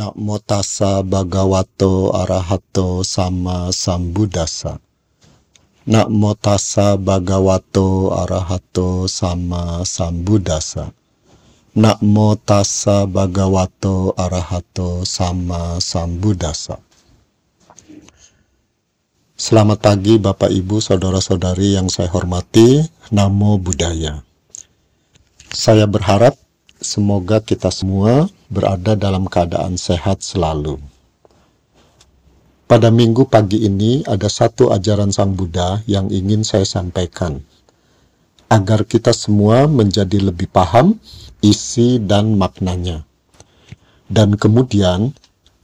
Namo tassa bhagavato arahato sama sambuddhasa. Namo tassa bhagavato arahato sama sambuddhasa. Namo tassa bhagavato arahato sama sambuddhasa. Selamat pagi Bapak Ibu Saudara-saudari yang saya hormati. Namo Buddhaya. Saya berharap semoga kita semua berada dalam keadaan sehat selalu. Pada minggu pagi ini ada satu ajaran Sang Buddha yang ingin saya sampaikan, agar kita semua menjadi lebih paham isi dan maknanya. Dan kemudian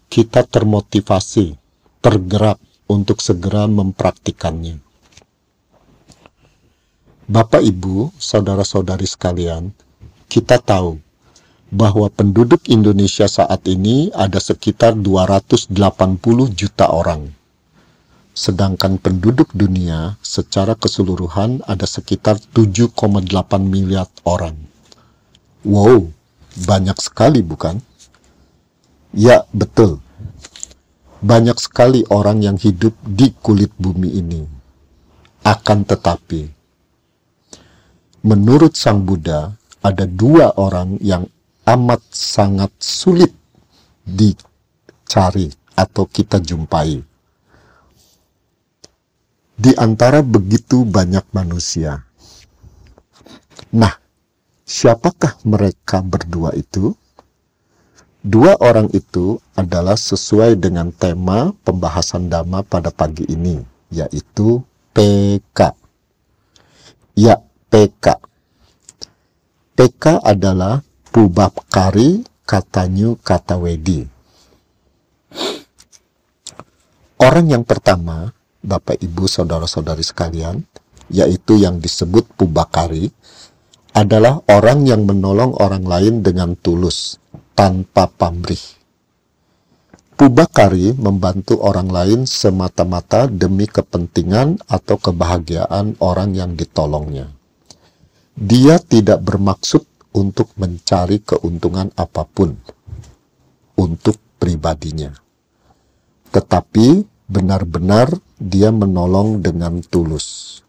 kita termotivasi, tergerak untuk segera mempraktikannya. Bapak, Ibu, saudara-saudari sekalian, kita tahu bahwa penduduk Indonesia saat ini ada sekitar 280 juta orang. Sedangkan penduduk dunia secara keseluruhan ada sekitar 7,8 miliar orang. Wow, banyak sekali bukan? Ya, betul. Banyak sekali orang yang hidup di kulit bumi ini. Akan tetapi, menurut Sang Buddha, ada dua orang yang amat sangat sulit dicari atau kita jumpai. Di antara begitu banyak manusia. Nah, siapakah mereka berdua itu? Dua orang itu adalah sesuai dengan tema pembahasan dhamma pada pagi ini, yaitu PK. Ya, PK. PK adalah Pubakari Katanyu Katawedi. Orang yang pertama, Bapak Ibu Saudara-saudari sekalian, yaitu yang disebut Pubakari, adalah orang yang menolong orang lain dengan tulus, tanpa pamrih. Pubakari membantu orang lain semata-mata demi kepentingan atau kebahagiaan orang yang ditolongnya. Dia tidak bermaksud untuk mencari keuntungan apa pun untuk pribadinya. Tetapi benar-benar dia menolong dengan tulus.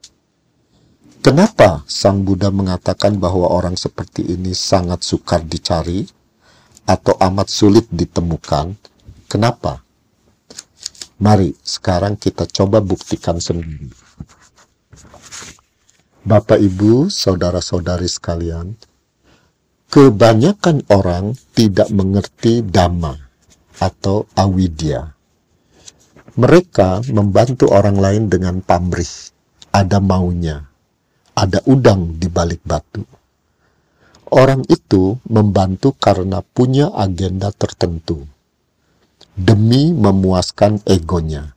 Kenapa Sang Buddha mengatakan bahwa orang seperti ini sangat sukar dicari atau amat sulit ditemukan? Kenapa? Mari sekarang kita coba buktikan sendiri. Bapak, Ibu, saudara-saudari sekalian, kebanyakan orang tidak mengerti dhamma atau awidya. Mereka membantu orang lain dengan pamrih, ada maunya, ada udang di balik batu. Orang itu membantu karena punya agenda tertentu, demi memuaskan egonya,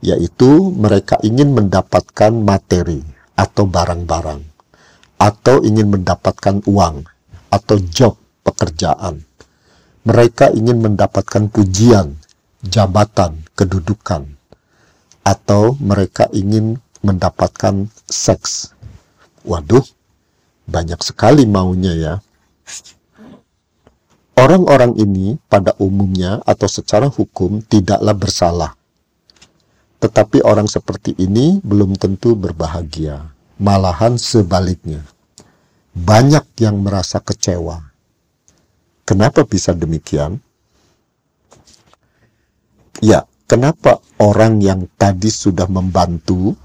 yaitu mereka ingin mendapatkan materi atau barang-barang, atau ingin mendapatkan uang atau job pekerjaan. Mereka ingin mendapatkan pujian, jabatan, kedudukan, atau mereka ingin mendapatkan seks. Waduh, banyak sekali maunya ya. Orang-orang ini pada umumnya atau secara hukum tidaklah bersalah. Tetapi orang seperti ini belum tentu berbahagia, malahan sebaliknya banyak yang merasa kecewa. Kenapa bisa demikian? Ya, kenapa orang yang tadi sudah membantu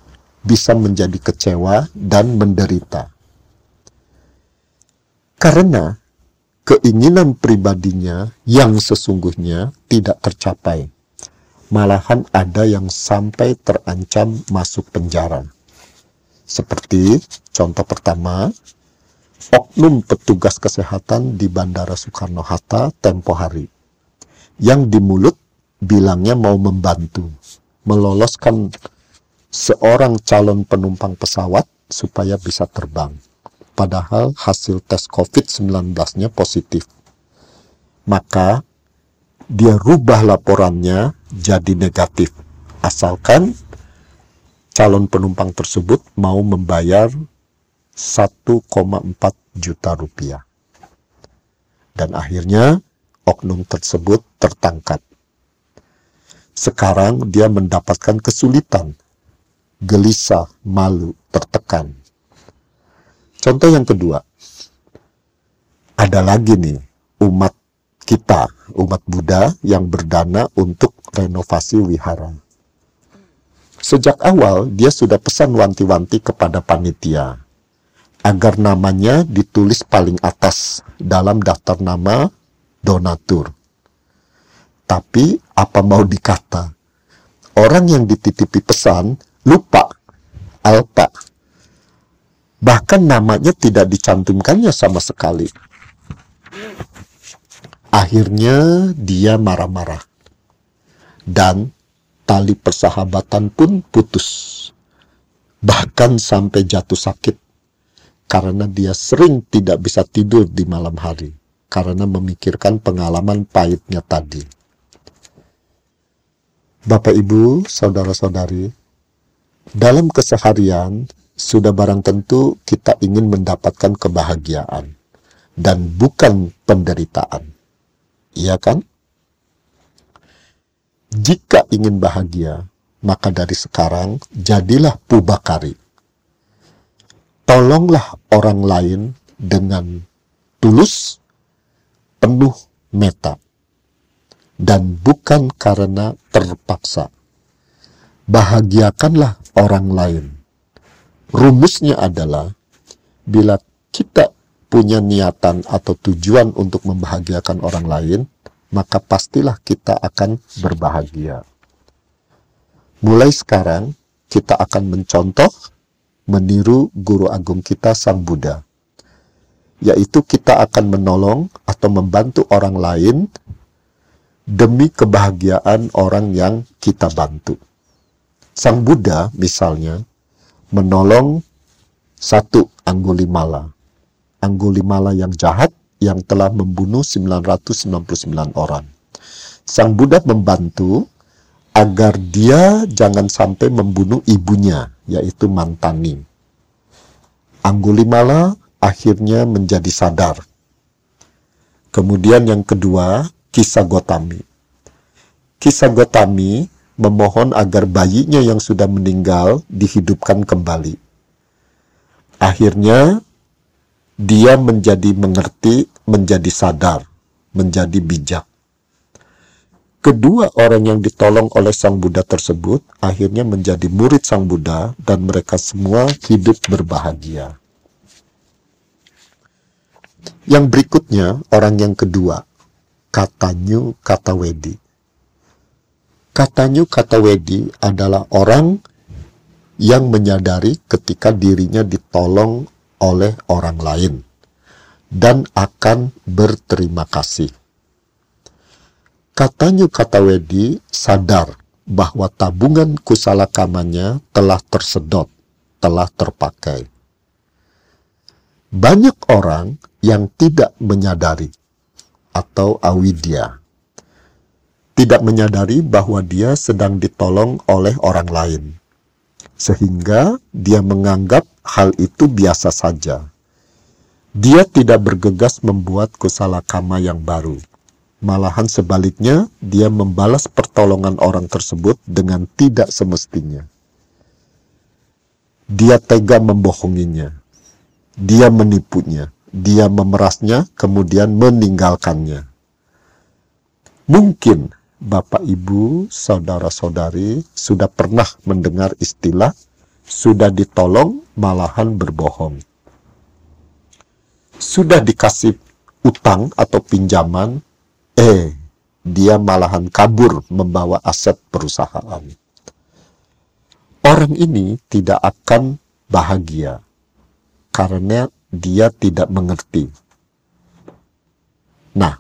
bisa menjadi kecewa dan menderita? Karena keinginan pribadinya yang sesungguhnya tidak tercapai. Malahan ada yang sampai terancam masuk penjara. Seperti contoh pertama, oknum petugas kesehatan di Bandara Soekarno-Hatta tempo hari. Yang di mulut bilangnya mau membantu, meloloskan seorang calon penumpang pesawat supaya bisa terbang. Padahal hasil tes COVID-19-nya positif. Maka dia rubah laporannya jadi negatif. Asalkan calon penumpang tersebut mau membayar 1,4 juta rupiah. Dan akhirnya oknum tersebut tertangkap. Sekarang dia mendapatkan kesulitan, gelisah, malu, tertekan. Contoh yang kedua, ada lagi nih umat kita, umat Buddha yang berdana untuk renovasi wihara. Sejak awal dia sudah pesan wanti-wanti kepada panitia agar namanya ditulis paling atas dalam daftar nama donatur. Tapi apa mau dikata? Orang yang dititipi pesan lupa alpa. Bahkan namanya tidak dicantumkannya sama sekali. Akhirnya dia marah-marah. Dan tali persahabatan pun putus. Bahkan sampai jatuh sakit. Karena dia sering tidak bisa tidur di malam hari. Karena memikirkan pengalaman pahitnya tadi. Bapak, Ibu, saudara-saudari, dalam keseharian sudah barang tentu kita ingin mendapatkan kebahagiaan dan bukan penderitaan. Iya kan? Jika ingin bahagia, maka dari sekarang jadilah pubakari. Tolonglah orang lain dengan tulus, penuh meta dan bukan karena terpaksa. Bahagiakanlah orang lain. Rumusnya adalah bila kita punya niatan atau tujuan untuk membahagiakan orang lain, maka pastilah kita akan berbahagia. Mulai sekarang, kita akan mencontoh, meniru guru agung kita Sang Buddha, yaitu kita akan menolong atau membantu orang lain demi kebahagiaan orang yang kita bantu. Sang Buddha misalnya menolong satu Anggulimala. Anggulimala yang jahat yang telah membunuh 999 orang. Sang Buddha membantu agar dia jangan sampai membunuh ibunya, yaitu Mantani. Anggulimala akhirnya menjadi sadar. Kemudian yang kedua, kisah Gotami. Kisah Gotami memohon agar bayinya yang sudah meninggal dihidupkan kembali. Akhirnya, dia menjadi mengerti, menjadi sadar, menjadi bijak. Kedua orang yang ditolong oleh Sang Buddha tersebut akhirnya menjadi murid Sang Buddha dan mereka semua hidup berbahagia. Yang berikutnya, orang yang kedua, Katanyu Katawedi. Katanyu Katawedi adalah orang yang menyadari ketika dirinya ditolong oleh orang lain dan akan berterima kasih. Katanyu Katawedi sadar bahwa tabungan kusala kamanya telah tersedot, telah terpakai. Banyak orang yang tidak menyadari atau awidya. Tidak menyadari bahwa dia sedang ditolong oleh orang lain. Sehingga dia menganggap hal itu biasa saja. Dia tidak bergegas membuat kusala kama yang baru. Malahan sebaliknya, dia membalas pertolongan orang tersebut dengan tidak semestinya. Dia tega membohonginya. Dia menipunya dia memerasnya, kemudian meninggalkannya. Mungkin Bapak, Ibu, saudara-saudari sudah pernah mendengar istilah sudah ditolong malahan berbohong. Sudah dikasih utang atau pinjaman, eh, dia malahan kabur membawa aset perusahaan. Orang ini tidak akan bahagia karena dia tidak mengerti. Nah,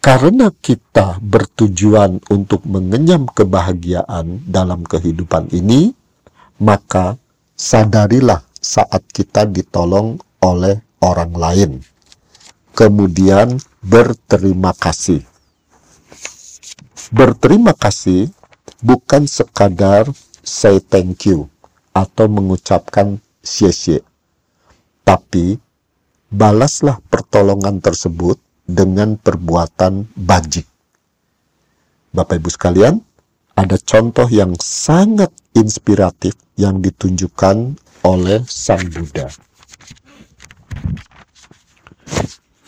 karena kita bertujuan untuk mengenyam kebahagiaan dalam kehidupan ini, maka sadarilah saat kita ditolong oleh orang lain. Kemudian berterima kasih. Berterima kasih bukan sekadar say thank you atau mengucapkan xie tapi balaslah pertolongan tersebut dengan perbuatan bajik. Bapak Ibu sekalian, ada contoh yang sangat inspiratif yang ditunjukkan oleh Sang Buddha.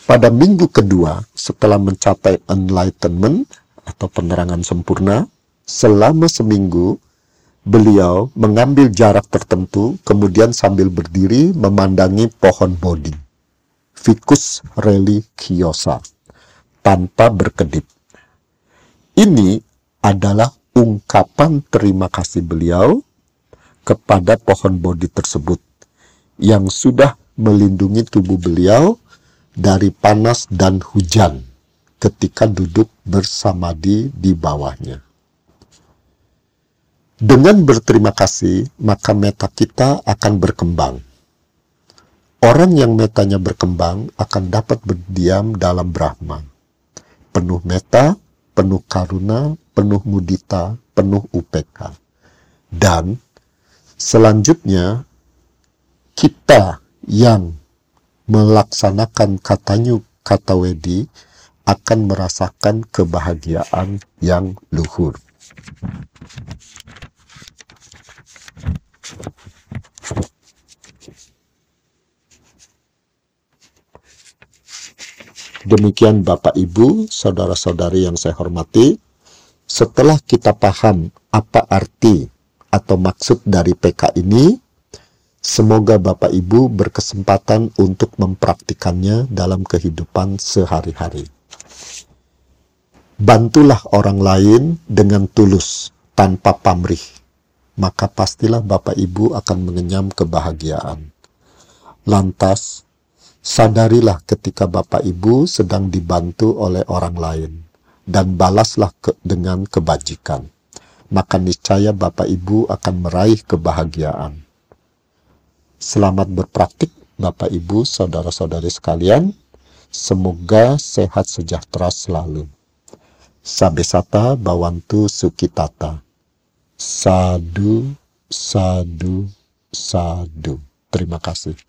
Pada minggu kedua setelah mencapai enlightenment atau penerangan sempurna, selama seminggu beliau mengambil jarak tertentu, kemudian sambil berdiri memandangi pohon bodhi, Ficus religiosa, tanpa berkedip. Ini adalah ungkapan terima kasih beliau kepada pohon bodhi tersebut yang sudah melindungi tubuh beliau dari panas dan hujan ketika duduk bersamadi di bawahnya. Dengan berterima kasih, maka meta kita akan berkembang. Orang yang metanya berkembang akan dapat berdiam dalam Brahma. Penuh meta, penuh karuna, penuh mudita, penuh UPK. Dan selanjutnya, kita yang melaksanakan katanyu kata wedi akan merasakan kebahagiaan yang luhur. Demikian Bapak Ibu, saudara-saudari yang saya hormati, setelah kita paham apa arti atau maksud dari PK ini, semoga Bapak Ibu berkesempatan untuk mempraktikannya dalam kehidupan sehari-hari. Bantulah orang lain dengan tulus, tanpa pamrih, maka pastilah Bapak Ibu akan mengenyam kebahagiaan. Lantas, sadarilah ketika Bapak Ibu sedang dibantu oleh orang lain, dan balaslah ke, dengan kebajikan. Maka niscaya Bapak Ibu akan meraih kebahagiaan. Selamat berpraktik Bapak Ibu, saudara-saudari sekalian. Semoga sehat sejahtera selalu. Sabesata Bawantu Sukitata. Sadu, sadu, sadu. Terima kasih.